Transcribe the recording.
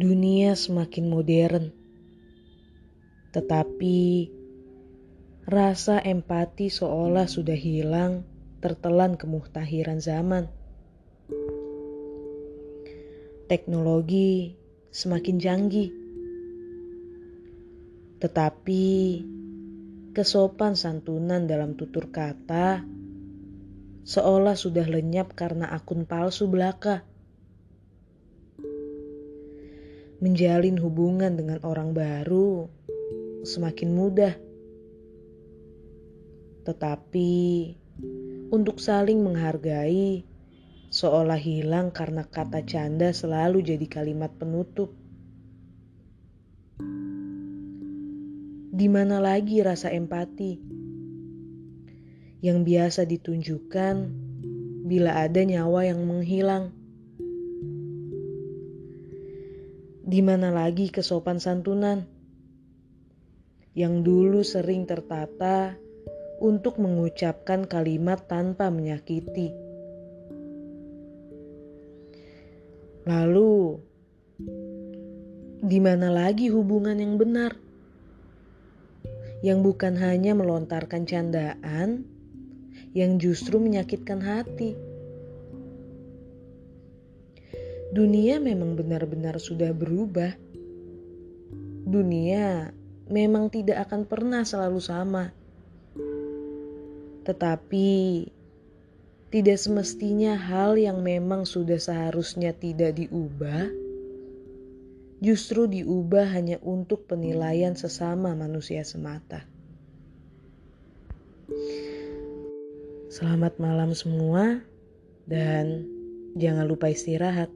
Dunia semakin modern, tetapi rasa empati seolah sudah hilang tertelan kemuhtahiran zaman. Teknologi semakin canggih, tetapi kesopan santunan dalam tutur kata seolah sudah lenyap karena akun palsu belaka. Menjalin hubungan dengan orang baru semakin mudah, tetapi untuk saling menghargai seolah hilang karena kata canda selalu jadi kalimat penutup. Di mana lagi rasa empati yang biasa ditunjukkan bila ada nyawa yang menghilang? Di mana lagi kesopan santunan yang dulu sering tertata untuk mengucapkan kalimat tanpa menyakiti? Lalu, di mana lagi hubungan yang benar? Yang bukan hanya melontarkan candaan, yang justru menyakitkan hati. Dunia memang benar-benar sudah berubah. Dunia memang tidak akan pernah selalu sama, tetapi tidak semestinya hal yang memang sudah seharusnya tidak diubah, justru diubah hanya untuk penilaian sesama manusia semata. Selamat malam semua, dan jangan lupa istirahat.